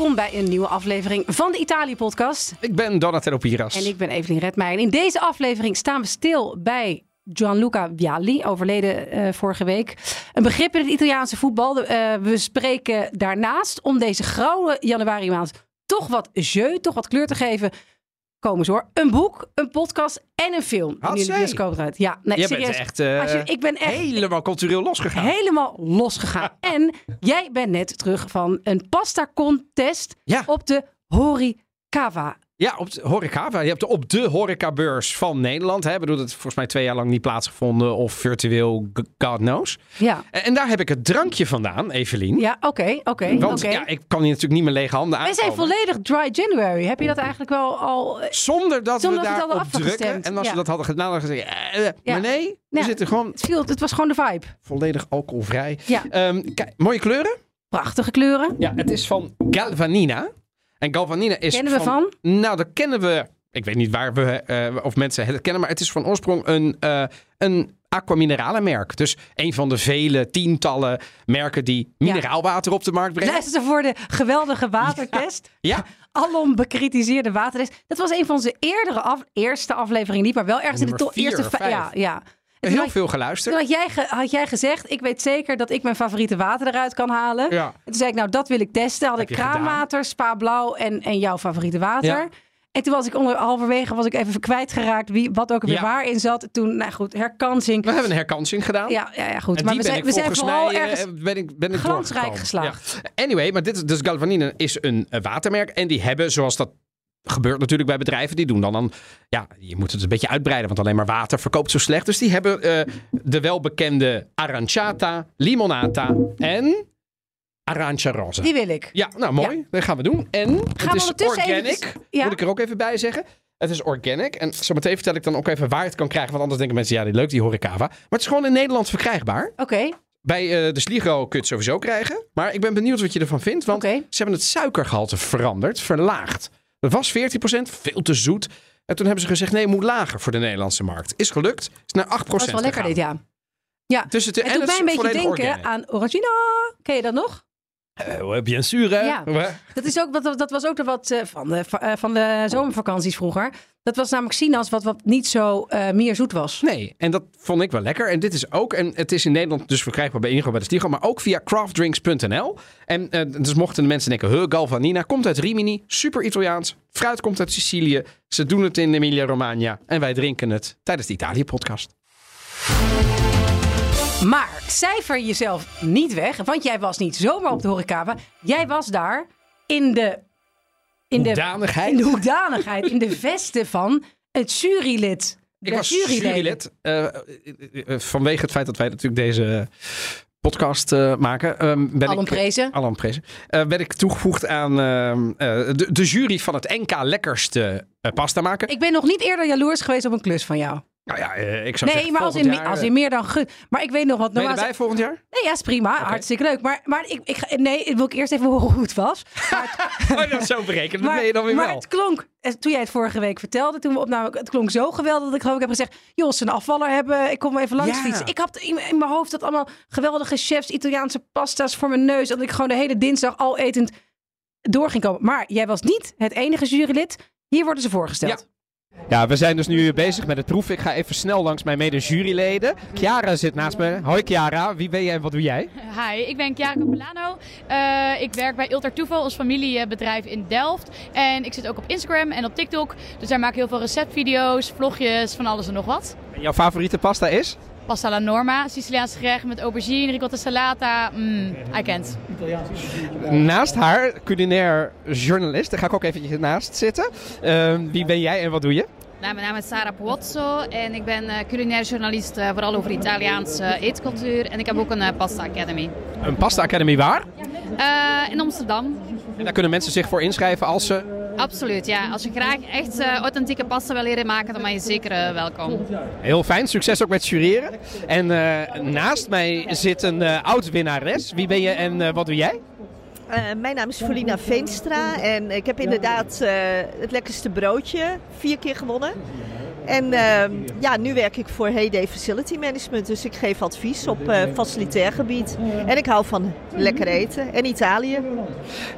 Welkom bij een nieuwe aflevering van de Italië-podcast. Ik ben Donatello Piras. En ik ben Evelien Redmeijer. In deze aflevering staan we stil bij Gianluca Vialli, overleden uh, vorige week. Een begrip in het Italiaanse voetbal. Uh, we spreken daarnaast om deze grauwe januari maand toch wat jeu, toch wat kleur te geven komen ze hoor. Een boek, een podcast en een film. Had in de bioscoop eruit. Ja, nee, Jij serieus. bent echt, uh, Als je, ik ben echt helemaal cultureel losgegaan. helemaal losgegaan. en jij bent net terug van een pasta contest Ja. op de Horikawa. Ja, op de horeca. Je hebt op de horecabeurs van Nederland. Hè. Ik bedoel, dat volgens mij twee jaar lang niet plaatsgevonden. Of virtueel, God knows. Ja, En, daar heb ik het drankje vandaan, Evelien. ja oké, oké. Want ja, ik kan hier natuurlijk niet met lege handen Wij aankomen. zijn volledig dry January. Heb je dat eigenlijk wel al... eh, Zonder dat Zonder we dat we het daarop hadden drukken. En als Ja. we dat hadden gedaan, dan gezegd... eh, eh, Ja. Maar nee, we Ja. zitten gewoon Het, viel, het was gewoon de vibe. volledig alcoholvrij. Ja. Kijk, mooie kleuren. Prachtige kleuren. Ja, het is van Galvanina. En Galvanina is Kennen we van? Nou, dat kennen we... Ik weet niet waar we, eh, of mensen het kennen, maar het is van oorsprong een, eh een aquamineralenmerk. Dus een van de vele tientallen merken die mineraalwater op de markt brengen. Luister ze voor de geweldige watertest. Ja, alom bekritiseerde watertest. Dat was een van onze eerdere af, eerste afleveringen niet, maar wel ergens in de vier eerste vijf. Ja, ja. Heel had- veel geluisterd. had jij, had jij gezegd, ik weet zeker dat ik mijn favoriete water eruit kan halen. Ja. En toen zei ik, nou dat wil ik testen. Had Heb ik kraanwater, spa blauw en, en jouw favoriete water. Ja. En toen was ik onder halverwege was ik even kwijtgeraakt wie, wat ook weer Ja. waarin zat. Toen, nou goed, herkansing. We hebben een herkansing gedaan. Ja, ja, ja goed. En maar we zijn, we zijn vooral mij eh, ergens... ben ik, ben ik glansrijk geslaagd. Ja. Anyway, maar dit is dus Galvanine is een eh, watermerk. En die hebben, zoals dat gebeurt natuurlijk bij bedrijven, die doen dan dan... Ja, je moet het een beetje uitbreiden, want alleen maar water verkoopt zo slecht. Dus die hebben eh, de welbekende Aranciata, Limonata en Arancia Rosa. Die wil ik. Ja, nou mooi. Dat gaan we doen. En het is organic. ja. Moet ik er ook even bij zeggen. Het is organic. En zometeen vertel ik dan ook even waar het kan krijgen. Want anders denken mensen, ja, die leuk die horecava. Maar het is gewoon in Nederland verkrijgbaar. Oké, Bij eh, de Sligo kun je het sowieso krijgen. Maar ik ben benieuwd wat je ervan vindt. Want ze hebben het suikergehalte veranderd, verlaagd. Dat was 14%, veel te zoet. En toen hebben ze gezegd, nee, het moet lager voor de Nederlandse markt. Is gelukt. Is naar 8% dat is wel lekker dit, ja. Dus het, Het en doet mij een beetje denken aan Orangina. Ken je dat nog? Eh, bien sûr, hè? Ja. Dat, is ook, wat- dat was ook wat eh, van, de, eh, van de zomervakanties vroeger. Dat was namelijk sinaas wat, wat niet zo meer zoet was. Nee, en dat vond ik wel lekker. En dit is ook, en het is in Nederland dus verkrijgbaar bij Ingo bij de Stigo, maar ook via craftdrinks.nl. En dus mochten de mensen denken, huh, Galvanina komt uit Rimini, super Italiaans. Fruit komt uit Sicilië. Ze doen het in Emilia-Romagna en wij drinken het tijdens de Italië-podcast. Maar cijfer jezelf niet weg, want jij was niet zomaar op de horecava. Jij was daar in de... In de, Hoedanigheid. in de hoedanigheid, in de vesten van het jurylid. Ik was jurylid. eh, eh, eh, vanwege het feit dat wij natuurlijk deze podcast maken. ehm, ben ik, prezen. Allen prezen. Ben ik toegevoegd aan ehm, eh, de, de jury van het NK lekkerste pasta maken. Ik ben nog niet eerder jaloers geweest op een klus van jou. Nou ja, eh, ik zou Nee, zeggen, maar als in, jaar, als eh, in meer dan gun. Maar ik weet nog wat. Ben je erbij volgend jaar? Nee, ja, is prima. Hartstikke leuk. Maar, maar ik, ik, ga- nee, ik wil ik eerst even horen hoe het was. Maar, Oh, dat zo berekend. Dat maar, ben je dan weer maar wel. het klonk, eh, toen jij het vorige week vertelde, toen we opnamen, het klonk zo geweldig dat ik geloof ik heb gezegd, joh, ze een afvaller hebben, ik kom even langs Ja. fietsen. Ik had in, in mijn hoofd dat allemaal geweldige chefs, Italiaanse pasta's voor mijn neus, dat ik gewoon de hele dinsdag al etend door ging komen. Maar jij was niet het enige jurylid. Hier worden ze voorgesteld. Ja, we zijn dus nu bezig met het proeven. Ik ga even snel langs mijn mede-juryleden. Chiara zit naast me. Hoi Chiara, wie ben jij en wat doe jij? Hi, ik ben Chiara Capellano. Eh, ik werk bij Ultra Toeval, ons familiebedrijf in Delft. En ik zit ook op Instagram en op TikTok. Dus daar maak ik heel veel receptvideo's, vlogjes, van alles en nog wat. En jouw favoriete pasta is? Pasta alla norma, Siciliaans gerecht met aubergine, ricotta salata. Mm, I can't. Naast haar, culinair journalist. Daar ga ik ook eventjes naast zitten. Ehm, wie ben jij en wat doe je? Nou, mijn naam is Sara Puozzo en ik ben eh, culinair journalist, eh, vooral over Italiaanse eetcultuur. En ik heb ook een eh, Pasta Academy. Een Pasta Academy waar? Eh, in Amsterdam. En daar kunnen mensen zich voor inschrijven als ze... Absoluut, ja. Als je graag echt eh, authentieke pasta wil leren maken, dan ben je zeker eh, welkom. Heel fijn, succes ook met jureren. En eh, naast mij zit een eh, oud-winnares. Wie ben je en eh, wat doe jij? Eh, mijn naam is Folina Veenstra en ik heb inderdaad eh, het lekkerste broodje vier keer gewonnen. En ehm, ja, nu werk ik voor Heyday Facility Management, dus ik geef advies op eh, facilitair gebied. En ik hou van lekker eten en Italië.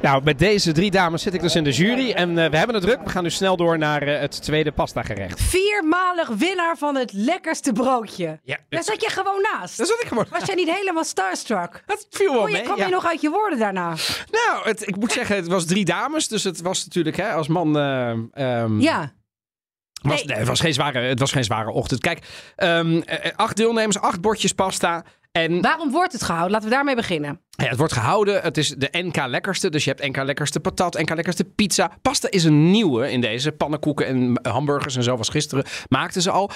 Nou, met deze drie dames zit ik dus in de jury. En eh, we hebben het druk. We gaan nu snel door naar eh, het tweede pasta gerecht. Viermalig winnaar van het lekkerste broodje. Ja, Daar zat je gewoon naast. dat zat ik gewoon. Was jij niet helemaal starstruck? Dat viel wel mee. kwam ja. je nog uit je woorden daarna? Nou, het, ik moet zeggen, het was drie dames. Dus het was natuurlijk hè, als man... eh, ehm, Ja. Was, Nee. het, was geen zware, het was geen zware ochtend. Kijk, ehm, eh, acht deelnemers, acht bordjes pasta. En Waarom wordt het gehouden? Laten we daarmee beginnen. ja, het wordt gehouden. Het is de NK lekkerste. Dus je hebt NK lekkerste patat, NK lekkerste pizza. Pasta is een nieuwe in deze. Pannenkoeken en hamburgers en zo was gisteren. Maakten ze al.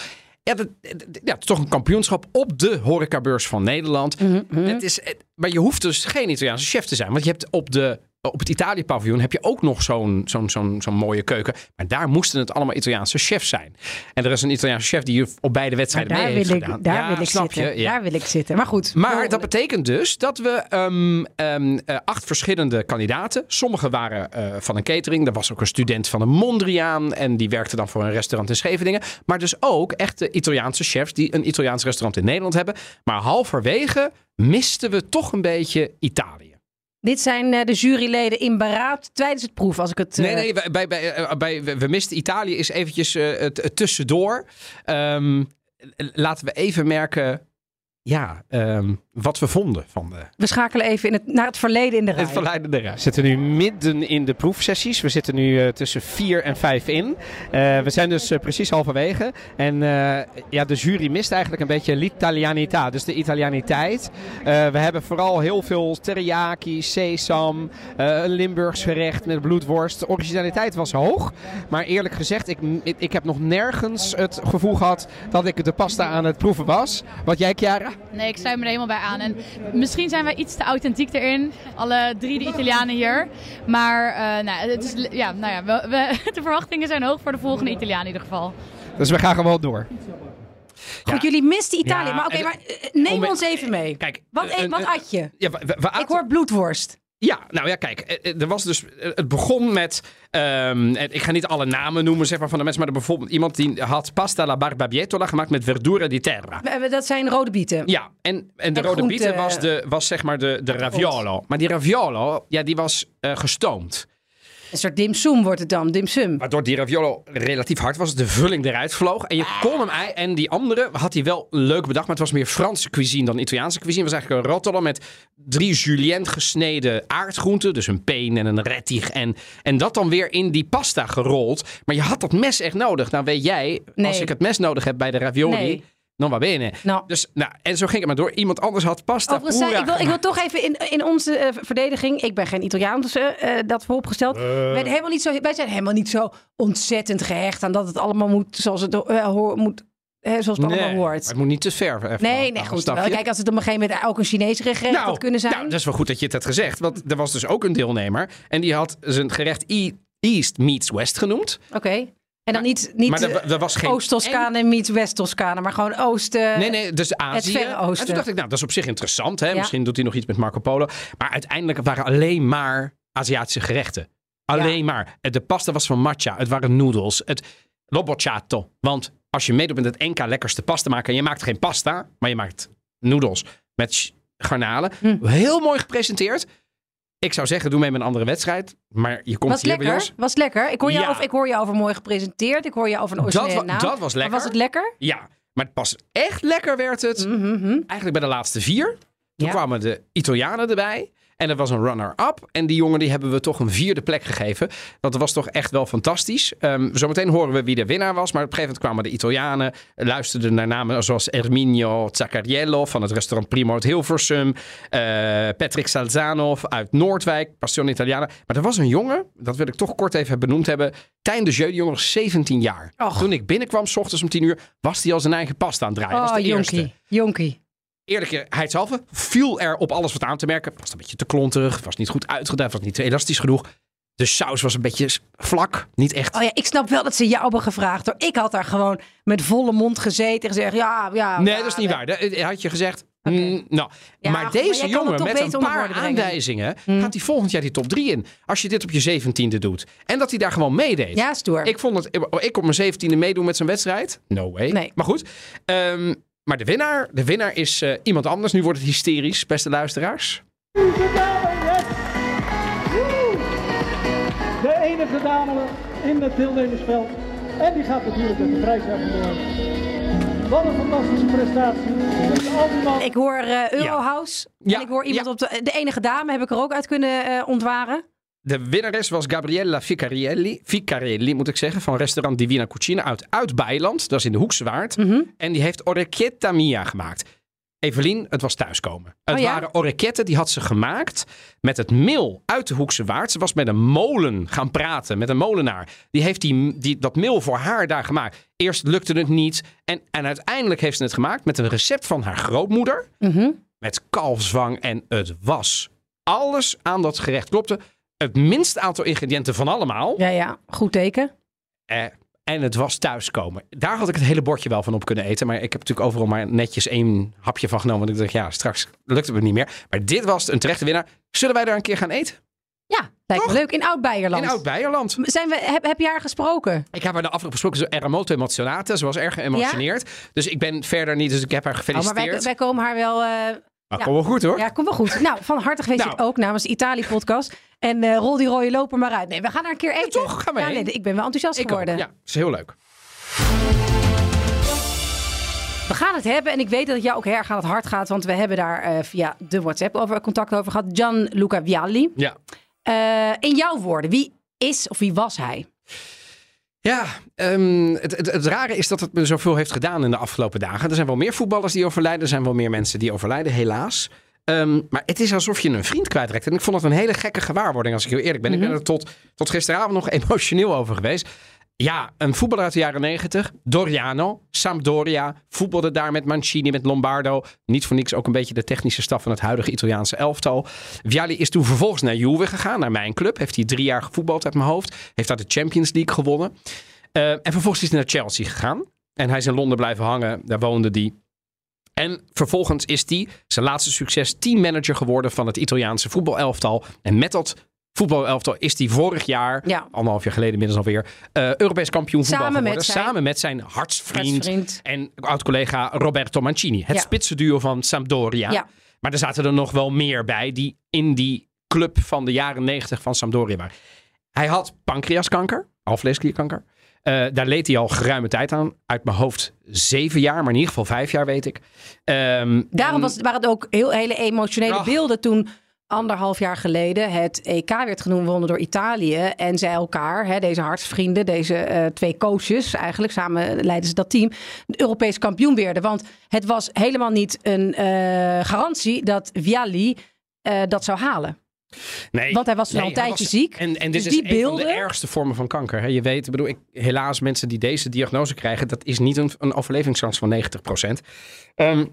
Ja, dat, ja, het is toch een kampioenschap op de horecabeurs van Nederland. Het is, het- maar je hoeft dus geen Italiaanse chef te zijn. Want je hebt op, de, op het Italië-paviljoen heb je ook nog zo'n zo'n zo'n zo'n mooie keuken. Maar daar moesten het allemaal Italiaanse chefs zijn. En er is een Italiaanse chef die op beide Maar wedstrijden daar mee wil heeft ik, gedaan. daar Ja, wil ik snap zitten. je? Ja. Daar wil ik zitten. Maar goed. Maar dat betekent dus dat we ehm, ehm, eh, acht verschillende kandidaten. Sommige waren eh, van een catering. Er was ook een student van een Mondriaan. En die werkte dan voor een restaurant in Scheveningen. Maar dus ook echte Italiaanse chefs die een Italiaans restaurant in Nederland hebben. Maar halverwege misten we toch een beetje Italië. Dit zijn eh, de juryleden in beraad tijdens het proef. Als ik het. Nee, eh, nee, bij, bij, bij, eh, we misten Italië is eventjes het tussendoor. Ehm, laten we even merken ja, ehm, wat we vonden van de, We schakelen even in het, naar het verleden in de rij. het verleidende reis. We zitten nu midden in de proefsessies. We zitten nu eh, tussen vier en vijf in. Eh, we zijn dus eh, precies halverwege. En eh, ja, de jury mist eigenlijk een beetje l'italianità. Dus de Italianiteit. Eh, we hebben vooral heel veel teriyaki, sesam, eh, een Limburgs gerecht met bloedworst. De originaliteit was hoog. Maar eerlijk gezegd, ik, ik, ik heb nog nergens het gevoel gehad dat ik de pasta aan het proeven was. Wat jij, Chiara? Nee, ik sluit me er helemaal bij aan. En misschien zijn wij iets te authentiek erin. Alle drie de Italianen hier. Maar eh, nou, het is, ja, nou ja, we, we- de verwachtingen zijn hoog voor de volgende Italiaan in ieder geval. Dus we gaan gewoon door. Goed, jullie misten Italië. Ja, maar oké, maar eh, neem om- ons even mee. Kijk, Wat, eh, eet- wat at je? Ja, we, we- we aten- Ik hoor bloedworst. Ja, nou ja, kijk. eh, eh, Er was dus, eh, het begon met. ehm, ik ga niet alle namen noemen zeg maar, van de mensen. Maar er bijvoorbeeld iemand die had pasta alla barbabietola gemaakt met verdura di terra. Dat zijn rode bieten. Ja, en, en de En rode groente- bieten was, de, was zeg maar de, de raviolo. Maar die raviolo, ja, die was gestoomd. Een soort dimsum wordt het dan, dimsum. Waardoor die raviolo relatief hard was. De vulling eruit vloog. En je kon hem... ei- En die andere had hij wel leuk bedacht. Maar het was meer Franse cuisine dan Italiaanse cuisine. Het was eigenlijk een rotolo met drie julienne gesneden aardgroenten. Dus een peen en een rettig. En, en dat dan weer in die pasta gerold. Maar je had dat mes echt nodig. Nou weet jij, als ik het mes nodig heb bij de ravioli... Nee. Dan va bene. Nou. Dus, nou, en zo ging het maar door. Iemand anders had pasta Overigens, zei- pura ik, wil, ik wil toch even in, in onze eh, verdediging. Ik ben geen Italiaan, dus eh, eh, dat vooropgesteld. Wij, zijn helemaal niet zo, wij zijn helemaal niet zo ontzettend gehecht aan dat het allemaal moet zoals het, eh, hoor, moet, eh, zoals het Nee, allemaal maar hoort. het moet niet te ver. even Nee, nee, goed. Wel? Kijk, als het op een gegeven moment ook een Chinese gerecht had kunnen zijn. Nou, dat is wel goed dat je het hebt gezegd. Want er was dus ook een deelnemer. En die had zijn gerecht East meets West genoemd. Oké. En dan niet, niet maar er, eh, er was geen... Oost-Toscane meets West-Toscane, maar gewoon Oosten. Nee, nee, dus Azië. Verre Oosten. En toen dacht ik, nou, dat is op zich interessant. Hè? Ja. Misschien doet hij nog iets met Marco Polo. Maar uiteindelijk waren alleen maar Aziatische gerechten. Alleen maar. De pasta was van matcha. Het waren noedels. Het lobocciato. Want als je meedoet met het NK lekkerste pasta maken... en je maakt geen pasta, maar je maakt noedels met garnalen. Hm. Heel mooi gepresenteerd. Ik zou zeggen, doe mee met een andere wedstrijd. Maar je komt Was hier bij lekker? ons. Was lekker? Ik hoor, jou Ja. over, ik hoor jou over mooi gepresenteerd. Ik hoor jou over een originele naam. dat was Maar lekker. was het lekker? Ja, maar pas echt lekker werd het Mhm, mhm. eigenlijk bij de laatste vier. Toen Ja. kwamen de Italianen erbij. En dat was een runner-up. En die jongen die hebben we toch een vierde plek gegeven. Dat was toch echt wel fantastisch. Um, zometeen horen we wie de winnaar was. Maar op een gegeven moment kwamen de Italianen. Luisterden naar namen zoals Erminio Zaccarello van het restaurant Primo uit Hilversum. Uh, Patrick Salzano uit Noordwijk. Passion Italiana. Maar er was een jongen, dat wil ik toch kort even benoemd hebben. Tijn de Jeu, die jongen was 17 jaar. Och. Toen ik binnenkwam, s ochtends om 10 uur, was hij al zijn eigen pasta aan het draaien. dat was Oh, eerste jonkie. Eerlijkheidshalve viel er op alles wat aan te merken. Het was een beetje te klonterig, was niet goed uitgedaan, was niet elastisch genoeg. De saus was een beetje vlak, niet echt. Oh ja, ik snap wel dat ze jou hebben gevraagd. Hoor. Ik had daar gewoon met volle mond gezeten en gezegd, ja, ja. nee, ja, dat is niet we- waar. Dat had je gezegd. mm, nou, Ja, maar deze jongen met een paar aanwijzingen Mm. gaat hij volgend jaar die top 3 in. Als je dit op je zeventiende doet. En dat hij daar gewoon meedeed. Ja, stoer. Ik vond het, ik op mijn zeventiende meedoen met zijn wedstrijd. No way. Nee. Maar goed. Ehm, maar de winnaar, de winnaar is eh, iemand anders. Nu wordt het hysterisch, beste luisteraars. De enige dame in het deelnemersveld. En die gaat natuurlijk met de prijs vandoor. Wat een fantastische prestatie. Ik hoor eh, Eurohouse. Ja, En ik hoor iemand ja. op de, de enige dame, heb ik er ook uit kunnen eh, ontwaren. De winnares was Gabriella Ficarielli, Ficarielli moet ik zeggen, van restaurant Divina Cucina uit Oud-Beiland. Dat is in de Hoekse Waard. Mhm. En die heeft orecchietta mia gemaakt. Evelien, het was thuiskomen. Het Oh ja? waren orecchietten, die had ze gemaakt met het meel uit de Hoekse Waard. Ze was met een molen gaan praten, met een molenaar. Die heeft die, die, dat meel voor haar daar gemaakt. Eerst lukte het niet en, en uiteindelijk heeft ze het gemaakt met een recept van haar grootmoeder. Mhm. Met kalfswang en het was. Alles aan dat gerecht klopte. Het minste aantal ingrediënten van allemaal. Ja, ja, goed teken. Eh, en het was thuiskomen. Daar had ik het hele bordje wel van op kunnen eten. Maar ik heb natuurlijk overal maar netjes één hapje van genomen. Want ik dacht, ja, straks lukt het me niet meer. Maar dit was een terechte winnaar. Zullen wij daar een keer gaan eten? Ja, lijkt me Toch? leuk. In Oud-Beierland. In Oud-Beierland. Zijn we, heb, heb je haar gesproken? Ik heb haar de afgelopen gesproken. Ze emozionata. Ze was erg geëmotioneerd. Dus ik ben verder niet. Dus ik heb haar Oh, maar gefeliciteerd. wij, wij komen haar wel... eh, Maar ja. kom wel goed hoor. ja, kom wel goed. Nou, van harte gefeliciteerd Nou. ook namens de Italië-podcast. En eh, rol die rode loper maar uit. Nee, we gaan haar een keer eten. toch? Ja, heen. nee, ik ben wel enthousiast ik ook. geworden. Ja, is heel leuk. We gaan het hebben en ik weet dat het jou ook erg aan het hart gaat. Want we hebben daar eh, via de WhatsApp over contact over gehad. Gianluca Vialli. Ja. Eh, in jouw woorden, wie is of wie was hij? Ja, ehm, het, het, het rare is dat het me zoveel heeft gedaan in de afgelopen dagen. Er zijn wel meer voetballers die overlijden. Er zijn wel meer mensen die overlijden, helaas. Ehm, maar het is alsof je een vriend kwijtrekt. En ik vond het een hele gekke gewaarwording, als ik heel eerlijk ben. Ik ben er tot, tot gisteravond nog emotioneel over geweest. Ja, een voetballer uit de jaren negentig. Doriano, Sampdoria. Voetbalde daar met Mancini, met Lombardo. Niet voor niks ook een beetje de technische staf van het huidige Italiaanse elftal. Vialli is toen vervolgens naar Juve gegaan, naar mijn club. Heeft hij drie jaar gevoetbald uit mijn hoofd. Heeft daar de Champions League gewonnen. Eh, en vervolgens is hij naar Chelsea gegaan. En hij is in Londen blijven hangen. Daar woonde hij. En vervolgens is hij, zijn laatste succes, teammanager geworden van het Italiaanse voetbalelftal. En met dat voetbalelftal is hij vorig jaar, Ja. anderhalf jaar geleden inmiddels alweer, eh Europees kampioen voetbal Samen met geworden. zijn- Samen met zijn hartsvriend, Hartsvriend. en oud-collega Roberto Mancini. Het Ja. spitsenduo van Sampdoria. Ja. Maar er zaten er nog wel meer bij die in die club van de jaren 90 van Sampdoria waren. Hij had pancreaskanker, alvleesklierkanker. Eh, daar leed hij al geruime tijd aan. Uit mijn hoofd zeven jaar, maar in ieder geval vijf jaar weet ik. Ehm, Daarom en- was, waren het ook heel, hele emotionele Ach. beelden toen anderhalf jaar geleden het EK werd genoemd wonnen door Italië. En zij elkaar, hè, deze hartsvrienden, deze eh, twee coaches eigenlijk, samen leidden ze dat team, de Europees kampioen werden. Want het was helemaal niet een eh, garantie dat Vialli dat zou halen. Nee, Want hij was toen al nee, een tijdje was- ziek. En, en dit Dus is die een van beelden- de ergste vormen van kanker. Hè. Je weet, ik bedoel, ik, helaas mensen die deze diagnose krijgen, dat is niet een, een overlevingskans van 90%. Ehm,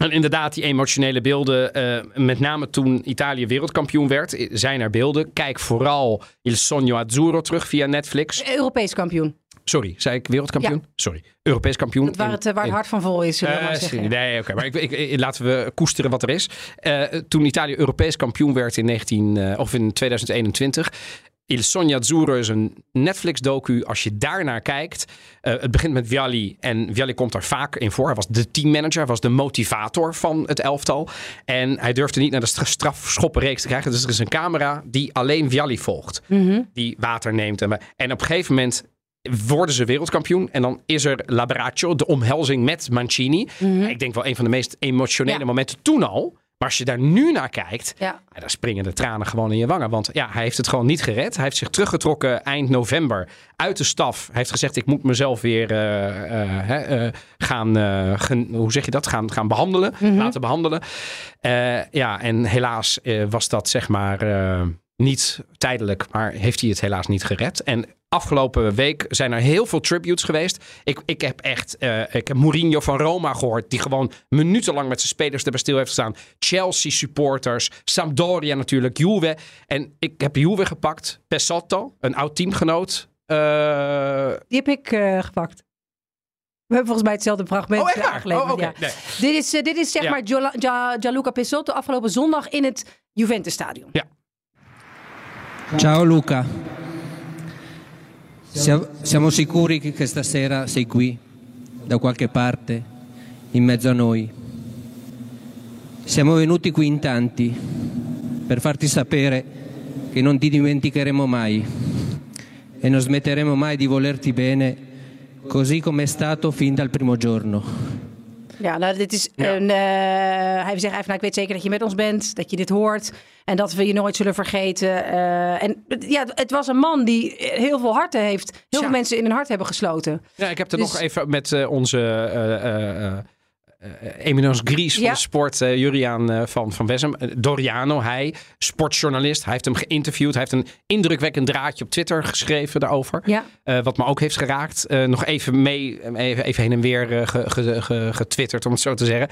en inderdaad, die emotionele beelden, eh, met name toen Italië wereldkampioen werd, eh, zijn er beelden. Kijk vooral Il Sogno Azzurro terug via Netflix. Europees kampioen. Sorry, zei ik wereldkampioen? Sorry, Europees kampioen. Dat waar het, eh, waar het in- hart van vol is, zullen we eh, maar zeggen. nee, oké. maar ik, laten we koesteren wat er is. Eh, toen Italië Europees kampioen werd in, 19, eh, of in 2021. Il Sogno Azzurro is een Netflix-docu. Als je daarnaar kijkt. eh, het begint met Vialli. En Vialli komt daar vaak in voor. Hij was de teammanager. Hij was de motivator van het elftal. En hij durfde niet naar de stra- strafschoppenreeks te krijgen. Dus er is een camera die alleen Vialli volgt. Mhm. Die water neemt. En op een gegeven moment worden ze wereldkampioen. En dan is er L'Abbraccio, de omhelzing met Mancini. Ik denk wel een van de meest emotionele Ja. momenten toen al. Maar als je daar nu naar kijkt, Ja. dan springen de tranen gewoon in je wangen. Want ja, hij heeft het gewoon niet gered. Hij heeft zich teruggetrokken eind november uit de staf. Hij heeft gezegd, ik moet mezelf weer eh, eh, eh, gaan, gen- hoe zeg je dat, gaan, gaan behandelen. Laten behandelen. Eh, ja, en helaas was dat zeg maar niet tijdelijk, maar heeft hij het helaas niet gered. En afgelopen week zijn er heel veel tributes geweest. Ik, ik heb echt, eh, ik heb Mourinho van Roma gehoord, die gewoon minutenlang met zijn spelers erbij stil heeft gestaan. Chelsea supporters, Sampdoria natuurlijk, Juve. En ik heb Juve gepakt, Pesotto, een oud teamgenoot. Eh, Die heb ik eh, gepakt. We hebben volgens mij hetzelfde fragment oh, aangeleverd, Oh, ja. Nee. Dit is, dit is zeg Ja. maar Gianluca Pesotto afgelopen zondag in het Juventus-stadion. Ciao Luca, Sia- siamo sicuri che questa sera sei qui, da qualche parte, in mezzo a noi. Siamo venuti qui in tanti per farti sapere che non ti dimenticheremo mai e non smetteremo mai di volerti bene, così come è stato fin dal primo giorno. Ja, nou, dit is Ja. een. eh, hij zegt even: nou, ik weet zeker dat je met ons bent, dat je dit hoort en dat we je nooit zullen vergeten. Eh, en ja, het was een man die heel veel harten heeft, heel Ja. veel mensen in hun hart hebben gesloten. Ja, ik heb er Dus- nog even met eh, onze eh eh, eminence Gries van Ja. de sport, eh, Juriaan eh, van, van Wessem. Doriano, hij, sportjournalist. Hij heeft hem geïnterviewd. Hij heeft een indrukwekkend draadje op Twitter geschreven daarover. Ja. Wat me ook heeft geraakt. Nog even mee, even, even heen en weer ge- ge- ge- getwitterd, om het zo te zeggen.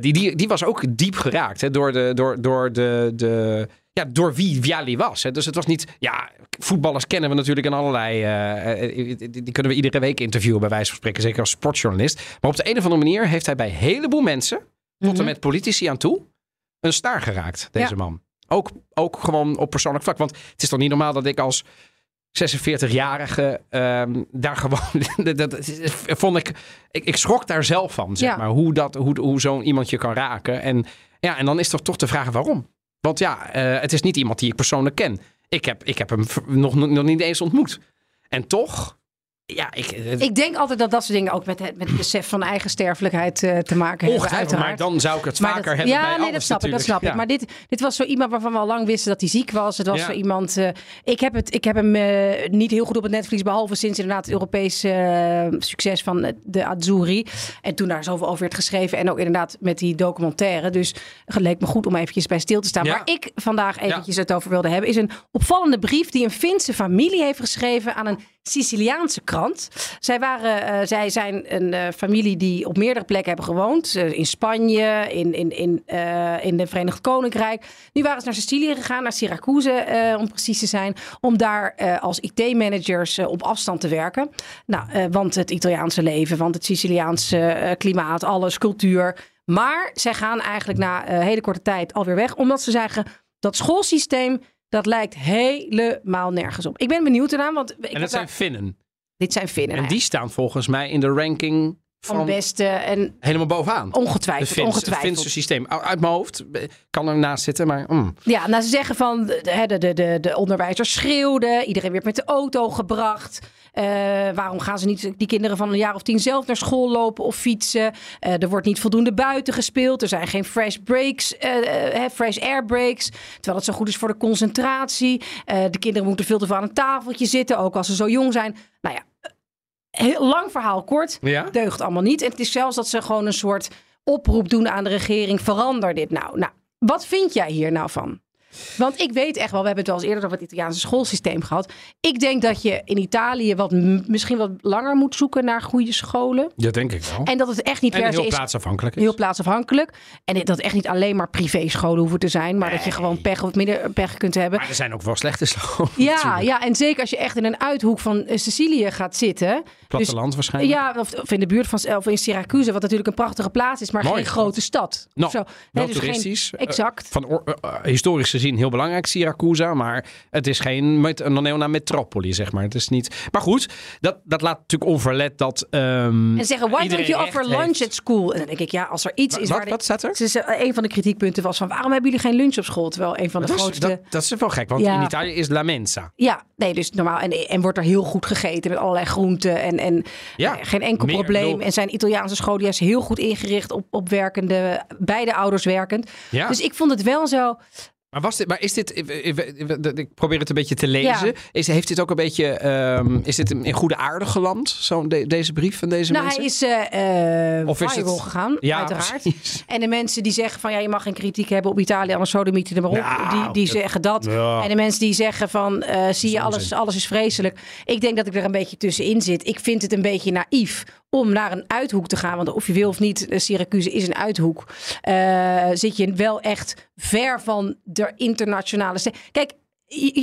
Die, die, die was ook diep geraakt hè, door, de, door, door, de, de, ja, door wie Viali was. Hè. Dus het was niet... Ja, voetballers kennen we natuurlijk in allerlei... eh, eh, die, die kunnen we iedere week interviewen, bij wijze van spreken. Zeker als sportjournalist. Maar op de een of andere manier heeft hij bij een heleboel mensen... tot Mhm. en met politici aan toe... een staar geraakt, deze Ja. man. Ook, ook gewoon op persoonlijk vlak. Want het is toch niet normaal dat ik als 46-jarige ehm, daar gewoon. dat, dat vond ik, ik. Ik schrok daar zelf van, zeg Ja. maar. Hoe, dat, hoe, hoe zo'n iemand je kan raken. En, ja, en dan is toch toch de vraag waarom. Want ja, eh, het is niet iemand die ik persoonlijk ken. Ik heb, ik heb hem nog, nog niet eens ontmoet. En toch. Ja, ik. het- Ik denk altijd dat dat soort dingen ook met het, met het besef van eigen sterfelijkheid eh, te maken hebben. ongetwijfeld, maar uiteraard. dan zou ik het vaker dat- hebben. Ja, bij nee, alles dat snap ik. Dat snap ik. Maar dit, dit was zo iemand waarvan we al lang wisten dat hij ziek was. Het was Ja. zo iemand. eh, ik, heb het, ik heb hem eh, niet heel goed op het netvlies, behalve sinds inderdaad het Europese eh, succes van eh, de Azzurri. En toen daar zoveel over werd geschreven. En ook inderdaad met die documentaire. Dus het leek me goed om eventjes bij stil te staan. Ja. Waar ik vandaag eventjes het over wilde hebben, is een opvallende brief die een Finse familie heeft geschreven aan een Siciliaanse krant. Zij, waren, eh, zij zijn een eh, familie die op meerdere plekken hebben gewoond. Eh, in Spanje, in, in, in, in de Verenigd Koninkrijk. Nu waren ze naar Sicilië gegaan, naar Syracuse om precies te zijn. Om daar als IT-managers op afstand te werken. Nou, want het Italiaanse leven, want het Siciliaanse klimaat, alles, cultuur. Maar zij gaan eigenlijk na een hele korte tijd alweer weg. Omdat ze zeggen, dat schoolsysteem... Dat lijkt helemaal nergens op. Ik ben benieuwd ernaar, want ik En dat zijn daar- Finnen. Dit zijn Finnen. En die staan volgens mij in de ranking van van beste en helemaal bovenaan. ongetwijfeld. Het Finse, het ongetwijfeld. Finse systeem. Uit mijn hoofd eh, kan er naast zitten, maar... mm. Ja, nou ze zeggen van de, de, de, de, de onderwijzers schreeuwden. Iedereen werd met de auto gebracht. Eh, waarom gaan ze niet die kinderen van een jaar of tien zelf naar school lopen of fietsen? Eh, er wordt niet voldoende buiten gespeeld. Er zijn geen fresh breaks, eh, fresh air breaks. Terwijl het zo goed is voor de concentratie. De kinderen moeten veel te veel aan een tafeltje zitten, ook als ze zo jong zijn. Nou ja, heel lang verhaal kort. Ja? Deugt allemaal niet. En het is zelfs dat ze gewoon een soort oproep doen aan de regering. Verander dit nou. Nou, wat vind jij hier nou van? Want ik weet echt wel, we hebben het wel eens eerder over het Italiaanse schoolsysteem gehad. Ik denk dat je in Italië wat, misschien wat langer moet zoeken naar goede scholen. Dat denk ik wel. En dat het echt niet En per se heel is plaatsafhankelijk is. heel plaatsafhankelijk. En dat het echt niet alleen maar privéscholen hoeven te zijn. Maar dat je gewoon pech of minder pech kunt hebben. Maar er zijn ook wel slechte scholen. Ja, natuurlijk. ja, en zeker als je echt in een uithoek van eh, Sicilië gaat zitten. Platteland Dus, waarschijnlijk. ja, of, of in de buurt van of in Syracuse, wat natuurlijk een prachtige plaats is, maar Mooi. geen grote stad. Zo. wel dus geen- toeristisch. eh, exact. Van or- eh, eh, historisch gezien heel belangrijk, Siracusa. Maar het is geen met, een een metropoli, zeg maar. Het is niet... Maar goed, dat, dat laat natuurlijk onverlet dat ehm, En zeggen, why don't you offer heeft. lunch at school? En dan denk ik, ja, als er iets is Wat, waar... wat staat er? Een van de kritiekpunten was van, waarom hebben jullie geen lunch op school? Terwijl een van de Dat is, grootste... dat, dat is wel gek, want Ja. in Italië is la mensa. Ja, nee, dus normaal. En, en wordt er heel goed gegeten met allerlei groenten en, en Ja, eh, geen enkel meer, probleem. bedoel- En zijn Italiaanse scholen juist heel goed ingericht op, op werkende, beide ouders werkend. Ja. Dus ik vond het wel zo. Maar, was dit, maar is dit, ik- ik ik probeer het een beetje te lezen. Ja. Is, heeft dit ook een beetje, ehm, is dit in goede aarde geland, zo, de- deze brief van deze nou, mensen? hij is eh eh Of is viral het- gegaan, Ja, uiteraard. precies. En de mensen die zeggen van ja, je mag geen kritiek hebben op Italië, anders sodemieten er maar op. Nou, die die dat- zeggen dat. Ja. En de mensen die zeggen van eh, zie je, alles, alles is vreselijk. Ik denk dat ik er een beetje tussenin zit. Ik vind het een beetje naïef om naar een uithoek te gaan. Want of je wil of niet, eh, Syracuse is een uithoek. Eh, zit je wel echt ver van de internationale... Kijk,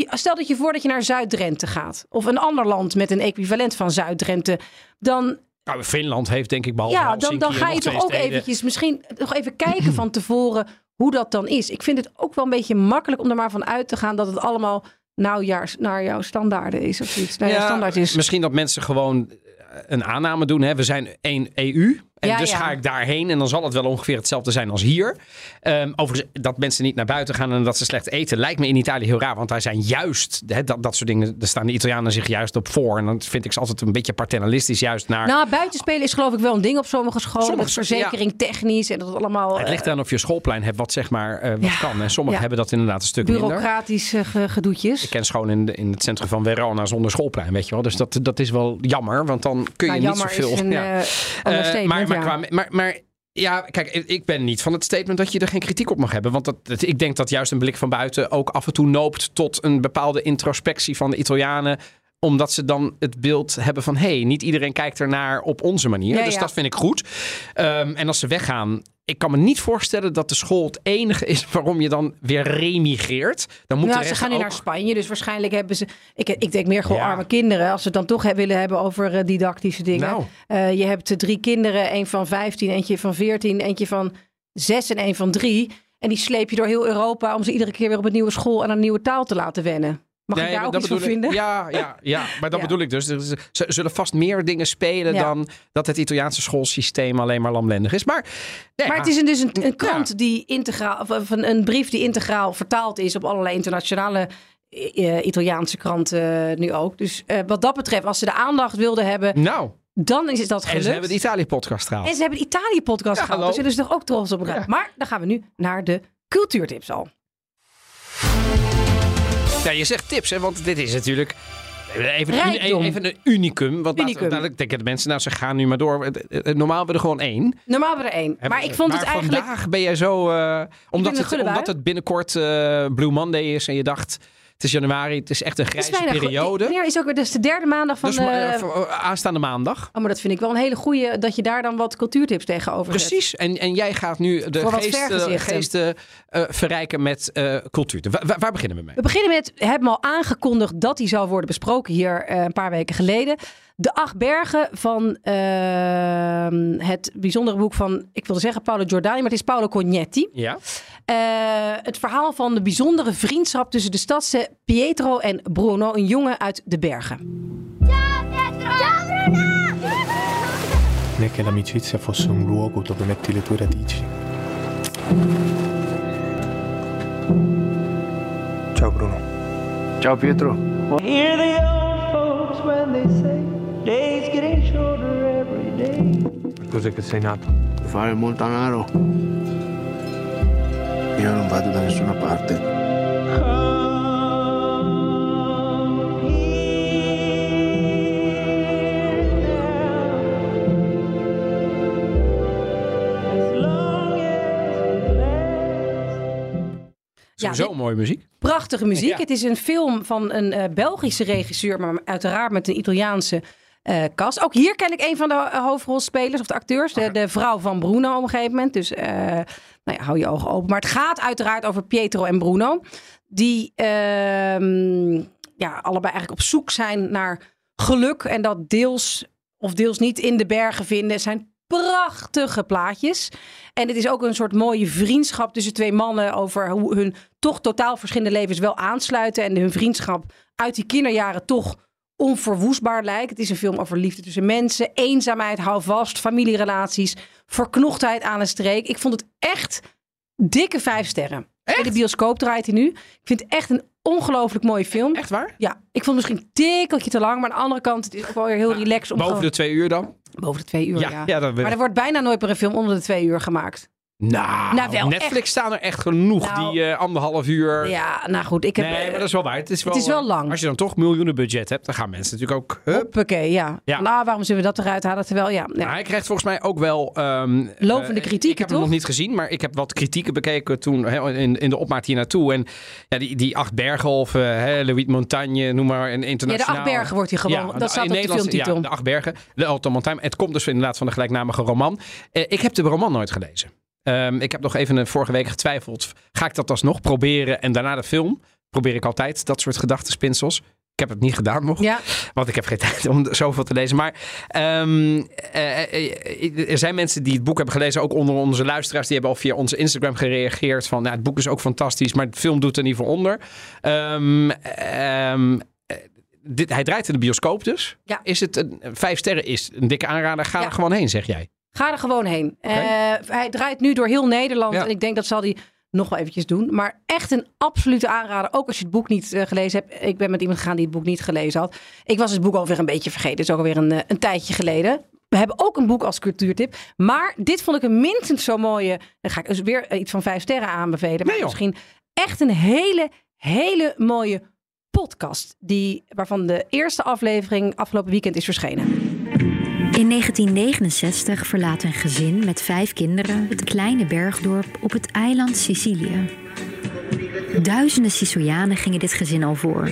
stel dat je voor dat je naar Zuid-Drenthe gaat. Of een ander land met een equivalent van Zuid-Drenthe. Dan Nou, Finland heeft denk ik behalve ja, dan, dan ga je toch ook steden- eventjes misschien nog even kijken van tevoren hoe dat dan is. Ik vind het ook wel een beetje makkelijk om er maar van uit te gaan dat het allemaal nou jaar, naar jouw standaarden is of zoiets. Naar jouw standaard is. Misschien dat mensen gewoon een aanname doen. Hè? We zijn één EU. En Ja, dus ja. ga ik daarheen. En dan zal het wel ongeveer hetzelfde zijn als hier. Overigens, dat mensen niet naar buiten gaan en dat ze slecht eten, lijkt me in Italië heel raar. Want wij zijn juist, dat, dat soort dingen, daar staan de Italianen zich juist op voor. En dan vind ik ze altijd een beetje paternalistisch, juist naar. Nou, buitenspelen is geloof ik wel een ding op sommige scholen. Sommige dat verzekering technisch en dat het allemaal het ligt eh, aan of je schoolplein hebt wat zeg maar eh, wat kan. En sommigen hebben dat inderdaad een stuk minder. bureaucratische ge- gedoetjes. Ik ken schoon in, de- in het centrum van Verona zonder schoolplein, weet je wel. Dus dat, dat is wel jammer, want dan kun je Nou, niet jammer zoveel... is een eh, Eh, maar, maar, ja. qua- maar, maar ja, kijk, ik ben niet van het statement dat je er geen kritiek op mag hebben. Want dat, dat- ik denk dat juist een blik van buiten ook af en toe noopt tot een bepaalde introspectie van de Italianen omdat ze dan het beeld hebben van... hé, hey, niet iedereen kijkt ernaar op onze manier. Ja, dus ja. dat vind ik goed. Ehm, en als ze weggaan... Ik kan me niet voorstellen dat de school het enige is... waarom je dan weer remigreert. Dan moet Nou, ze gaan nu ook... naar Spanje, dus waarschijnlijk hebben ze. Ik, ik denk meer gewoon Ja. arme kinderen. Als ze het dan toch willen hebben over eh, didactische dingen. Nou. Eh, je hebt drie kinderen: een van 15, eentje van 14, eentje van 6 en een van 3. En die sleep je door heel Europa om ze iedere keer weer op een nieuwe school en een nieuwe taal te laten wennen. Mag Nee, ik daar ook dat iets van bedoel ik- vinden? Ja, ja, ja, maar dat Ja. bedoel ik dus. Is- Ze zullen vast meer dingen spelen Ja. dan dat het Italiaanse schoolsysteem alleen maar lamlendig is. Maar, nee, Maar het is een, dus een, een krant Ja. die integraal, of een, een brief die integraal vertaald is op allerlei internationale eh, Italiaanse kranten eh, nu ook. Dus eh, wat dat betreft, als ze de aandacht wilden hebben, Nou, dan is dat gelukt. en ze hebben de Italië-podcast gehaald. En ze hebben de Italië-podcast Ja, gehad. hallo. Daar zullen ze toch ook trots op. Ja. Maar dan gaan we nu naar de cultuurtips al. Ja, je zegt tips, hè, want dit is natuurlijk... Even, een, even een unicum. Want Unicum. Dadelijk denken de mensen, nou, ze gaan nu maar door. Eh, eh, Normaal hebben we er gewoon één. Normaal hebben we er één. Maar ik vond het eigenlijk... vandaag ben jij zo... eh, omdat, het, omdat het binnenkort eh, Blue Monday is en je dacht... Het is januari, het is echt een Het grijze bijna periode. Wanneer is ook weer dus de derde maandag van Dus de... eh, eh, aanstaande maandag. Oh, maar dat vind ik wel een hele goeie... dat je daar dan wat cultuurtips tegenover zet. Precies. En, en jij gaat nu de geesten, eh, verrijken met eh, cultuur. Wa- wa- waar beginnen we mee? We beginnen met, we hebben al aangekondigd dat die zou worden besproken hier een paar weken geleden. De acht bergen van ehm, het bijzondere boek van, ik wilde zeggen Paolo Giordani, maar het is Paolo Cognetti. Ja. Eh, het verhaal van de bijzondere vriendschap tussen de stadse Pietro en Bruno, een jongen uit de bergen. né che l'amicizia fosse un luogo dove metti le tue radici. Ciao Bruno. Ciao Pietro. Hear the old folks when they say days getting shorter every day. Cos'è che sei nato? Per fare il montanaro. Io non vado da nessuna parte. Sowieso dit- mooie muziek. Prachtige muziek. Ja. Het is een film van een eh, Belgische regisseur, maar uiteraard met een Italiaanse cast. Ook hier ken ik een van de hoofdrolspelers of de acteurs, de, de vrouw van Bruno op een gegeven moment. Dus eh, nou ja, hou je ogen open. Maar het gaat uiteraard over Pietro en Bruno, die ehm, ja, allebei eigenlijk op zoek zijn naar geluk en dat deels of deels niet in de bergen vinden. Het zijn prachtige plaatjes. En het is ook een soort mooie vriendschap tussen twee mannen over hoe hun toch totaal verschillende levens wel aansluiten. En hun vriendschap uit die kinderjaren toch onverwoestbaar lijkt. Het is een film over liefde tussen mensen, eenzaamheid, hou vast, familierelaties, verknochtheid aan een streek. Ik vond het echt dikke vijf sterren. In de bioscoop draait hij nu. Ik vind het echt een ongelooflijk mooie film. Echt waar? Ja, ik vond het misschien een tikkeltje te lang, maar aan de andere kant, het is ook wel weer heel relaxed. Om Boven gewoon- de twee uur dan? Boven de twee uur, Ja, ja. maar er wordt bijna nooit meer een film onder de twee uur gemaakt. Nou, Nou, wel Netflix echt. staan er echt genoeg Nou, die eh, anderhalf uur. Ja, nou goed, ik heb... nee, maar dat is wel waar. Het is wel, is wel eh, lang. Als je dan toch miljoenen budget hebt, dan gaan mensen natuurlijk ook. Hup. Hoppakee, ja. Ja. Nou, waarom zullen we dat eruit halen? Terwijl, ja, ja. Hij krijgt volgens mij ook wel. ehm, Lovende kritieken, Ik heb toch? hem nog niet gezien, maar ik heb wat kritieken bekeken toen in, in de opmaat hier naartoe. En ja, die, die acht bergen of hè, Louis Montagne, noem maar een internationaal. Ja, de acht bergen wordt hij gewoon. Ja, dat staat in op de filmtitel. Ja, de acht bergen, de Alto Montagne. Het komt dus inderdaad van de gelijknamige roman. Ik heb de roman nooit gelezen. Ehm, ik heb nog even een vorige week getwijfeld. Ga ik dat alsnog proberen en daarna de film? Probeer ik altijd dat soort gedachtenspinsels. Ik heb het niet gedaan nog. Ja. Want ik heb geen tijd om zoveel te lezen. Maar ehm, eh, eh, eh, er zijn mensen die het boek hebben gelezen. Ook onder onze luisteraars. Die hebben al via onze Instagram gereageerd. Van nou, het boek is ook fantastisch. Maar de film doet er niet voor onder. Ehm, eh, dit, hij draait in de bioscoop dus. Ja. Is het een, vijf sterren is een dikke aanrader. Ga er gewoon heen, zeg jij. Ga er gewoon heen. Eh, hij draait nu door heel Nederland. Ja. En ik denk dat zal hij nog wel eventjes doen. Maar echt een absolute aanrader. Ook als je het boek niet eh, gelezen hebt. Ik ben met iemand gegaan die het boek niet gelezen had. Ik was het boek alweer een beetje vergeten. Het is ook alweer een, eh, een tijdje geleden. We hebben ook een boek als cultuurtip. Maar dit vond ik een minstens zo mooie. Dan ga ik dus weer iets van vijf sterren aanbevelen. Maar misschien echt een hele, hele mooie podcast. Die, waarvan de eerste aflevering afgelopen weekend is verschenen. In 1969 verlaat een gezin met vijf kinderen het kleine bergdorp op het eiland Sicilië. Duizenden Sicilianen gingen dit gezin al voor.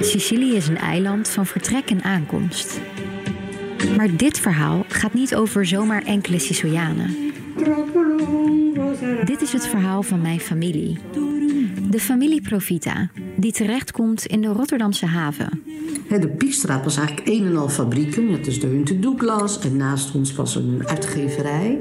Sicilië is een eiland van vertrek en aankomst. Maar dit verhaal gaat niet over zomaar enkele Sicilianen. Dit is het verhaal van mijn familie. De familie Profita, die terechtkomt in de Rotterdamse haven. De Piekstraat was eigenlijk een en al fabrieken. Het is de Hunte Douglas. En naast ons was een uitgeverij.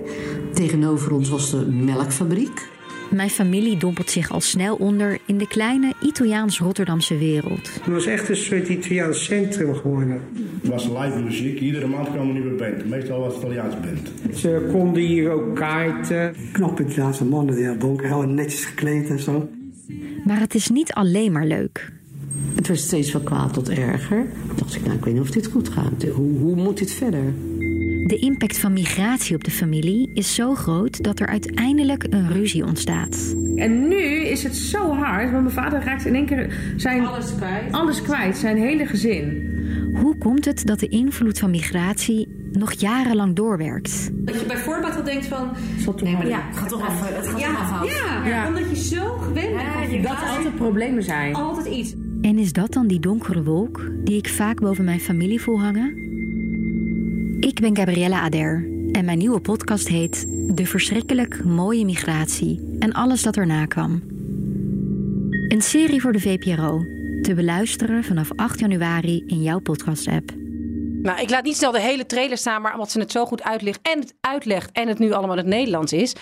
Tegenover ons was de melkfabriek. Mijn familie dompelt zich al snel onder in de kleine Italiaans-Rotterdamse wereld. Het was echt een soort Italiaans centrum geworden. Het was live muziek. Iedere maand kwam een nieuwe band. Meestal was het Italiaans band. Ze konden hier ook kaarten. Knap Italiaanse mannen, die donker, heel netjes gekleed en zo. Maar het is niet alleen maar leuk. Het werd steeds van kwaad tot erger. Toen dacht ik, nou, ik weet niet of dit goed gaat. Hoe, hoe moet dit verder? De impact van migratie op de familie is zo groot dat er uiteindelijk een ruzie ontstaat. En nu is het zo hard, want mijn vader raakt in één keer zijn, alles, kwijt. alles kwijt, zijn hele gezin. Hoe komt het dat de invloed van migratie nog jarenlang doorwerkt? Dat je bijvoorbeeld al denkt van... Nee, maar ja, het gaat toch af, het gaat ja, afhouden. Ja, Ja. omdat je zo gewend bent dat er altijd problemen zijn. Altijd iets. En is dat dan die donkere wolk die ik vaak boven mijn familie voel hangen? Ik ben Gabriella Ader en mijn nieuwe podcast heet De verschrikkelijk mooie migratie en alles dat erna kwam. Een serie voor de VPRO, te beluisteren vanaf 8 januari in jouw podcast-app. Nou, ik laat niet snel de hele trailer staan, maar omdat ze het zo goed uitlegt en het uitlegt en het nu allemaal in het Nederlands is.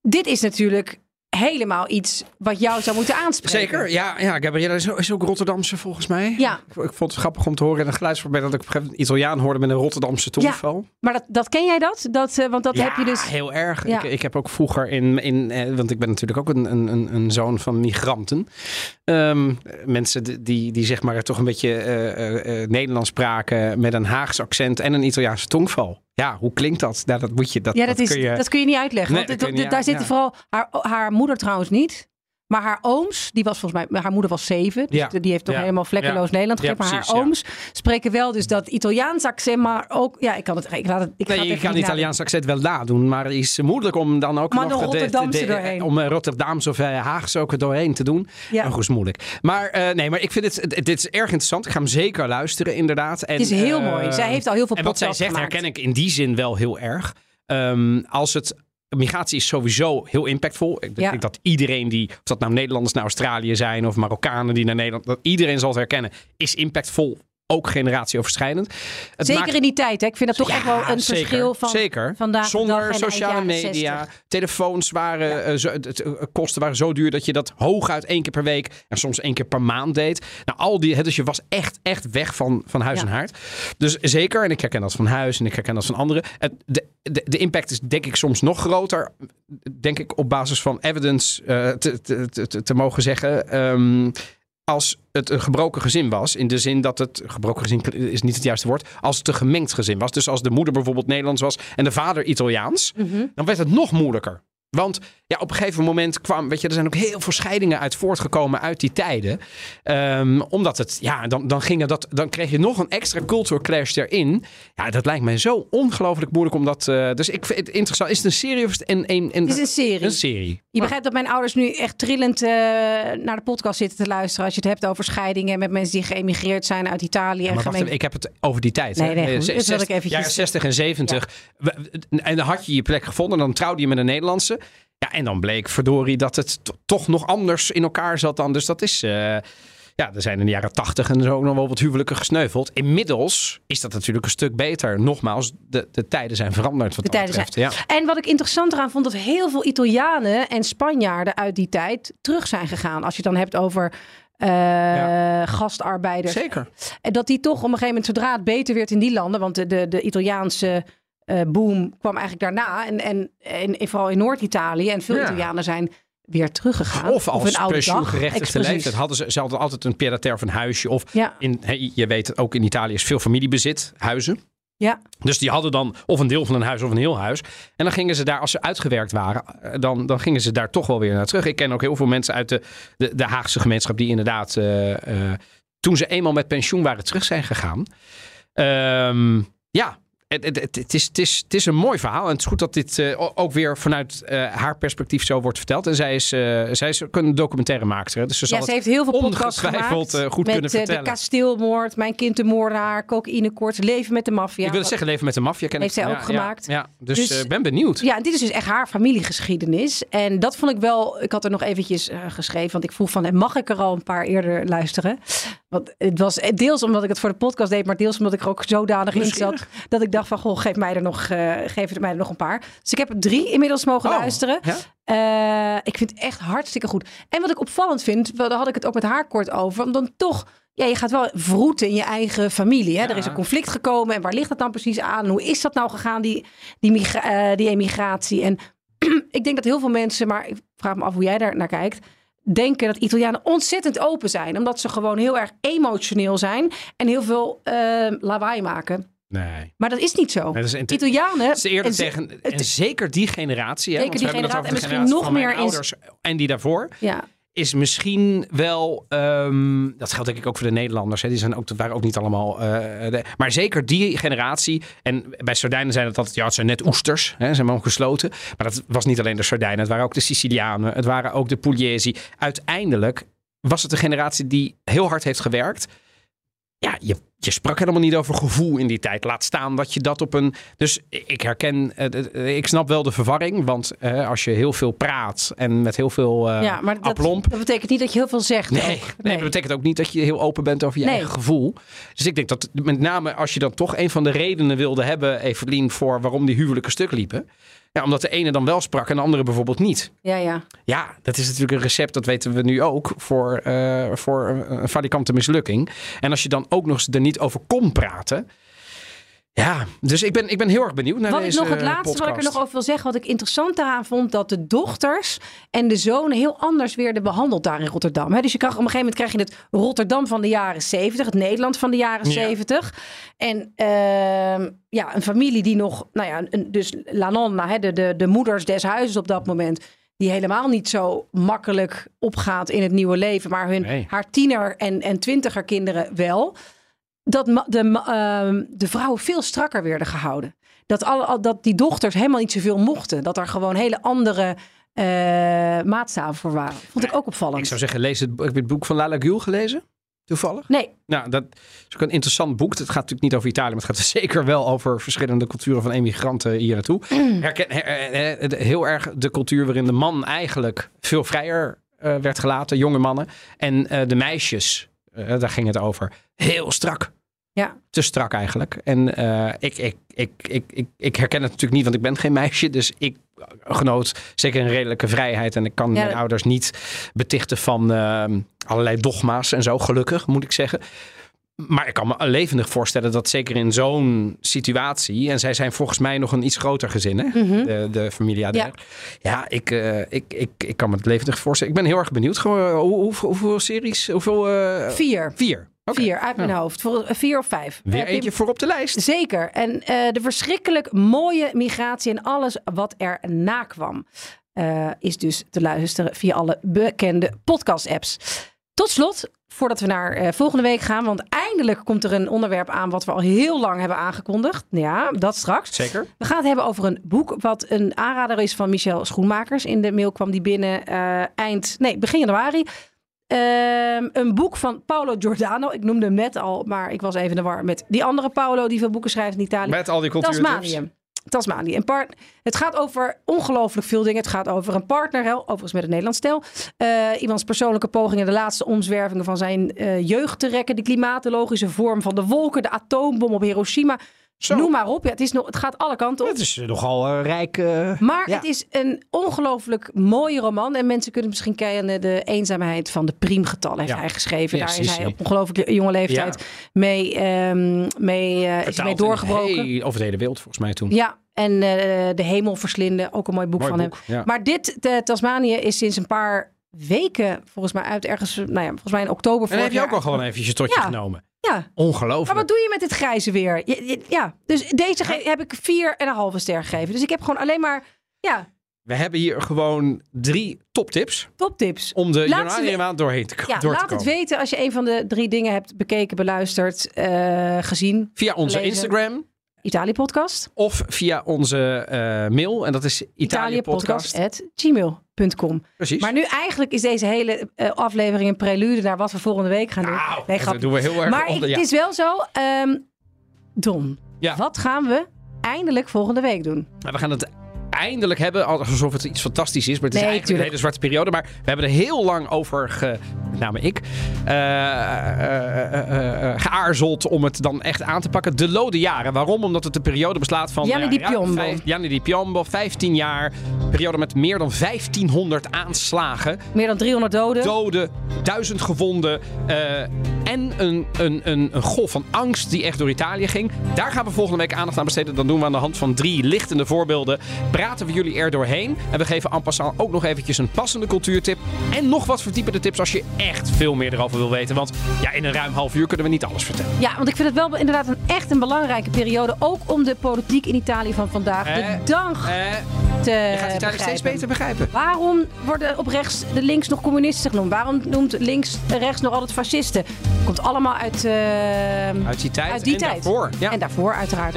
Dit is natuurlijk helemaal iets wat jou zou moeten aanspreken. Zeker, ja, ja Gabriella is, is ook Rotterdamse volgens mij. Ja. Ik, ik vond het grappig om te horen in een geluidsverband dat ik op een gegeven moment Italiaan hoorde met een Rotterdamse tongval. Maar dat, dat ken jij dat? dat eh, want dat ja, heb je dus. heel erg. Ja. Ik, ik heb ook vroeger in, in eh, want ik ben natuurlijk ook een, een, een, een zoon van migranten. Ehm, mensen die- die, zeg maar toch een beetje eh, Nederlands spraken met een Haags accent en een Italiaanse tongval. Ja, hoe klinkt dat? Nou, dat moet je. Dat, ja, dat, is, kun je, dat kun je niet uitleggen. Nee, want het- daar zitten vooral haar, haar moeder trouwens niet. Maar haar ooms, die was volgens mij, haar moeder was zeven. Dus Ja. die heeft toch Ja. helemaal vlekkeloos Ja. Nederland gegeven. maar precies, haar ooms spreken wel dus dat Italiaans accent, maar ook, ja, ik kan het, ik laat het, ik ga het je kan niet Italiaans accent wel nadoen, maar het is moeilijk om dan ook Maar nog de- de- Rotterdamse de- doorheen. om eh, Rotterdams of eh, Haags ook er doorheen te doen. Ja. Maar goed, is moeilijk. Maar eh, nee, maar ik vind het, het- dit is erg interessant. Ik ga hem zeker luisteren, inderdaad. En, Het is heel mooi. Zij heeft al heel veel En wat zij zegt gemaakt. herken ik in die zin wel heel erg. Ehm, als het Migratie is sowieso heel impactvol. Ik Ja. denk dat iedereen die, of dat nou Nederlanders naar Australië zijn of Marokkanen die naar Nederland, dat iedereen zal het herkennen, is impactvol ook generatieoverschrijdend. Het Zeker maakt- in die tijd. Hè? Ik vind dat toch Ja, echt wel een zeker, verschil van zeker. vandaag Zonder sociale media, 60. telefoons waren, eh, zo, het, eh, kosten waren zo duur dat je dat hooguit één keer per week en soms één keer per maand deed. Nou, al die, dus je was echt, echt weg van, van huis Ja. en haard. Dus zeker, en ik herken dat van huis en ik herken dat van anderen. Het, de, de, de impact is denk ik soms nog groter, denk ik op basis van evidence eh, te, te, te, te- te mogen zeggen. Ehm, als het een gebroken gezin was, in de zin dat het gebroken gezin is niet het juiste woord, als het een gemengd gezin was. Dus als de moeder bijvoorbeeld Nederlands was en de vader Italiaans, Mhm. dan werd het nog moeilijker. Want ja, op een gegeven moment kwam, weet je, er zijn ook heel veel scheidingen uit voortgekomen uit die tijden. Ehm, omdat het, ja, dan, dan, ging dat, dan kreeg je nog een extra culture clash erin. Ja, dat lijkt mij zo ongelooflijk moeilijk om dat. eh, dus ik vind het interessant. Is het een serie of is het een. een, een Het is een serie. Een serie. Je begrijpt dat mijn ouders nu echt trillend eh, naar de podcast zitten te luisteren. Als je het hebt over scheidingen met mensen die geëmigreerd zijn uit Italië. Ja, en wacht even, ik heb het over die tijd. Nee, nee, Eh, Dus dat zes- ik eventjes- Jaren 60 en 70. We- En dan had je je plek gevonden. Dan trouwde je met een Nederlandse. Ja, en dan bleek verdorie dat het to- toch nog anders in elkaar zat dan. Dus dat is... eh, ja, er zijn in de jaren 80 en zo ook nog wel wat huwelijken gesneuveld. Inmiddels is dat natuurlijk een stuk beter. Nogmaals, de, de tijden zijn veranderd wat De dat tijden betreft. Ja. En wat ik interessant eraan vond, dat heel veel Italianen en Spanjaarden uit die tijd terug zijn gegaan. Als je het dan hebt over eh, gastarbeiders. Zeker. En dat die toch op een gegeven moment, zodra het beter werd in die landen, want de, de, de Italiaanse boom kwam eigenlijk daarna. En, en, en, vooral in Noord-Italië. En veel Ja. Italianen zijn weer teruggegaan. Of als pensioengerechtigde leeftijd hadden ze, ze hadden altijd een pied-à-terre of een huisje. Of Ja. in, hè, je weet ook in Italië is veel familiebezit, huizen. Ja. Dus die hadden dan of een deel van een huis of een heel huis. En dan gingen ze daar, als ze uitgewerkt waren, eh, dan, dan gingen ze daar toch wel weer naar terug. Ik ken ook heel veel mensen uit de, de, de Haagse gemeenschap die inderdaad, eh, eh, toen ze eenmaal met pensioen waren, terug zijn gegaan. Ehm, ja. Het, het, is, het, is, het is een mooi verhaal. En het is goed dat dit eh, ook weer vanuit eh, haar perspectief zo wordt verteld. En zij is, eh, zij is ook een documentaire maakster. Dus ze zal Ja, ze heeft heel veel podcasts gemaakt. goed met kunnen vertellen. de kasteelmoord, Mijn kind de moordenaar, cocaïnekoorts, Leven met de maffia. ik wil zeggen, leven met de maffia. ken Heeft ik. zij ook ja, gemaakt. Ja, dus Dus- ik ben benieuwd. Ja, en dit is dus echt haar familiegeschiedenis. En dat vond ik wel. Ik had er nog eventjes geschreven, want ik vroeg van, mag ik er al een paar eerder luisteren? Want het was eh, deels omdat ik het voor de podcast deed, maar deels omdat ik er ook zodanig in zat dat ik dacht van, goh, geef mij er nog, eh, geef er mij er nog een paar. Dus ik heb er drie inmiddels mogen Oh, luisteren. ja? Eh, ik vind het echt hartstikke goed. En wat ik opvallend vind, wel, daar had ik het ook met haar kort over, want dan toch. Ja, je gaat wel vroeten in je eigen familie. Hè? Er is een conflict gekomen. En waar ligt dat dan precies aan? Hoe is dat nou gegaan, die, die, migra- die emigratie? En ik denk dat heel veel mensen, maar ik vraag me af hoe jij daar naar kijkt, denken dat Italianen ontzettend open zijn. Omdat ze gewoon heel erg emotioneel zijn en heel veel eh, lawaai maken. Nee. Maar dat is niet zo. Nee, dat is een- Italianen. Het is eerder en ze- tegen, en zeker die generatie, hè, Zeker want die we hebben het generatie, en misschien generatie nog van mijn meer ouders en die daarvoor. Ja. Is misschien wel, ehm, dat geldt denk ik ook voor de Nederlanders. Hè. Die zijn ook, waren ook niet allemaal. eh, de- maar zeker die generatie. En bij Sardijnen zijn het altijd, ja, zijn net oesters. Hè, zijn gewoon gesloten. Maar dat was niet alleen de Sardijnen. Het waren ook de Sicilianen. Het waren ook de Pugliesi. Uiteindelijk was het een generatie die heel hard heeft gewerkt. Ja, je, je sprak helemaal niet over gevoel in die tijd. Laat staan dat je dat op een. Dus ik herken, eh, eh, ik snap wel de verwarring. Want eh, als je heel veel praat en met heel veel eh ja, maar dat, aplomp. dat betekent niet dat je heel veel zegt. Nee, nee, dat betekent ook niet dat je heel open bent over je Nee. eigen gevoel. Dus ik denk dat met name als je dan toch een van de redenen wilde hebben, Evelien, voor waarom die huwelijken stuk liepen. Ja, omdat de ene dan wel sprak en de andere bijvoorbeeld niet. Ja, ja. Ja, dat is natuurlijk een recept, dat weten we nu ook, voor, eh, voor een een valikante mislukking. En als je dan ook nog eens er niet over kon praten. Ja, dus ik ben, ik ben heel erg benieuwd naar Wat ik deze nog het laatste wat ik er nog over wil zeggen, wat ik interessant daaraan vond, dat de dochters en de zonen heel anders werden behandeld daar in Rotterdam. Dus je krijgt, op een gegeven moment krijg je het Rotterdam van de jaren 70, het Nederland van de jaren Ja. 70. En ehm, ja, een familie die nog, nou ja, een, dus La Nonna, de, de, de moeders des huizes op dat moment. Die helemaal niet zo makkelijk opgaat in het nieuwe leven. Maar hun, Nee. haar tiener en, en twintiger kinderen wel dat de, ehm, de vrouwen veel strakker werden gehouden. Dat, alle, al- dat die dochters helemaal niet zoveel mochten. Dat er gewoon hele andere eh, maatstaven voor waren. Vond ik ook opvallend. Ik zou zeggen, lees het, heb je het boek van Lala Gül gelezen? Toevallig? Nee. Nou, dat is ook een interessant boek. Het gaat natuurlijk niet over Italië, maar het gaat zeker wel over verschillende culturen van emigranten hier naartoe. Herken, her- eh, eh, heel erg de cultuur waarin de man eigenlijk veel vrijer werd gelaten, jonge mannen. En de meisjes, daar ging het over, heel strak. Ja. Te strak eigenlijk. En eh, ik, ik, ik, ik, ik, ik herken het natuurlijk niet, want ik ben geen meisje. Dus ik genoot zeker een redelijke vrijheid. En ik kan Ja, mijn dat- ouders niet betichten van eh, allerlei dogma's en zo, gelukkig moet ik zeggen. Maar ik kan me levendig voorstellen dat zeker in zo'n situatie... en zij zijn volgens mij nog een iets groter gezin, hè? Mhm. de, de familie Adair. Ja. Ja, ik, eh, ik, ik, ik kan me het levendig voorstellen. Ik ben heel erg benieuwd. Gewoon, eh, hoe, hoeveel, hoeveel series? Hoeveel, Vier. Vier. Oké. Vier uit mijn Ja. hoofd. Voor, eh, vier of vijf. Weer Pim- eentje voor op de lijst. Zeker. En eh, de verschrikkelijk mooie migratie en alles wat er na kwam. is dus te luisteren via alle bekende podcast-apps. Tot slot, voordat we naar volgende week gaan. Want eindelijk komt er een onderwerp aan wat we al heel lang hebben aangekondigd. Ja, dat straks. Zeker. We gaan het hebben over een boek wat een aanrader is van Michel Schoenmakers. In de mail kwam die binnen eind, nee, begin januari. Ehm, een boek van Paolo Giordano. Ik noemde hem net al, maar ik was even in de war met die andere Paolo die veel boeken schrijft in Italië. Met al die cultuurtips. Tasmanië. Tasmanië. Een part het gaat over ongelooflijk veel dingen. Het gaat over een partner, hè, overigens met een Nederlands stel. Eh, iemands persoonlijke pogingen, de laatste omzwervingen van zijn eh, jeugd te rekken. De klimatologische vorm van de wolken, de atoombom op Hiroshima. Noem maar op. Ja, het, is nog, het gaat alle kanten op. Het is nogal eh, rijk. eh, Maar ja. het is een ongelooflijk mooie roman. En mensen kunnen misschien kennen. De eenzaamheid van de priemgetallen heeft Ja. hij geschreven. Ja, Daar is hij op ongelooflijk jonge leeftijd mee, ehm, mee, eh, is mee doorgebroken. heel- over de hele wereld volgens mij toen. Ja, en De Hemel verslinden. Ook een mooi boek Mooi van boek, hem. ja. Maar dit, de Tasmanië, is sinds een paar weken volgens mij uit. Ergens, nou ja, volgens mij in oktober En heb je ook al gewoon eventjes tot je Ja. genomen. Ja. Ongelooflijk. Maar wat doe je met dit grijze weer? Ja, dus deze ge- heb ik vier en een halve ster gegeven. Dus ik heb gewoon alleen maar, ja, We hebben hier gewoon drie toptips. toptips. Om de Laat januari maand doorheen te, Ja, door te laat het weten als je een van de drie dingen hebt bekeken, beluisterd, eh, gezien. Via onze gelezen. Instagram. Italië podcast. Of via onze eh, mail. En dat is Italië Italiëpodcast.gmail.com. Precies. Maar nu eigenlijk is deze hele eh, aflevering een prelude naar wat we volgende week gaan doen. nee, dat doen we heel erg Maar onder- het ja. is wel zo, ehm, Don, Ja. wat gaan we eindelijk volgende week doen? Nou, We gaan het eindelijk hebben, alsof het iets fantastisch is. Maar het is Nee, eigenlijk tuurlijk. een hele zwarte periode. Maar we hebben er heel lang over, ge, met name ik, eh, geaarzeld om het dan echt aan te pakken. De lode jaren. Waarom? Omdat het een periode beslaat van... Gianni eh, di Piombo. Gianni di Piombo, 15 jaar. Periode met meer dan 1500 aanslagen. Meer dan 300 doden. Doden, duizend gewonden. en een, een, een, een golf van angst die echt door Italië ging. Daar gaan we volgende week aandacht aan besteden. Dan doen we aan de hand van drie lichtende voorbeelden. Praten we jullie er doorheen. En we geven en passant ook nog eventjes een passende cultuurtip. En nog wat verdiepende tips als je echt veel meer erover wil weten. Want ja, in een ruim half uur kunnen we niet alles vertellen. Ja, want ik vind het wel inderdaad een echt een belangrijke periode. Ook om de politiek in Italië van vandaag de Eh, dag te Je gaat Italië steeds beter begrijpen. Waarom worden op rechts de links nog communisten genoemd? Waarom noemt links rechts nog altijd fascisten? Komt allemaal uit, eh, Uit die tijd uit die en tijd. daarvoor. Ja. En daarvoor uiteraard.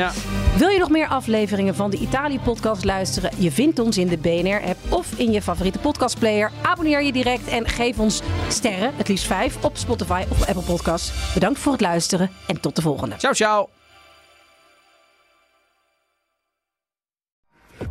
Wil je nog meer afleveringen van de Italië-podcast luisteren? Je vindt ons in de BNR-app of in je favoriete podcastplayer. Abonneer je direct en geef ons sterren, het liefst vijf, op Spotify of Apple Podcasts. Bedankt voor het luisteren en tot de volgende. Ciao, ciao.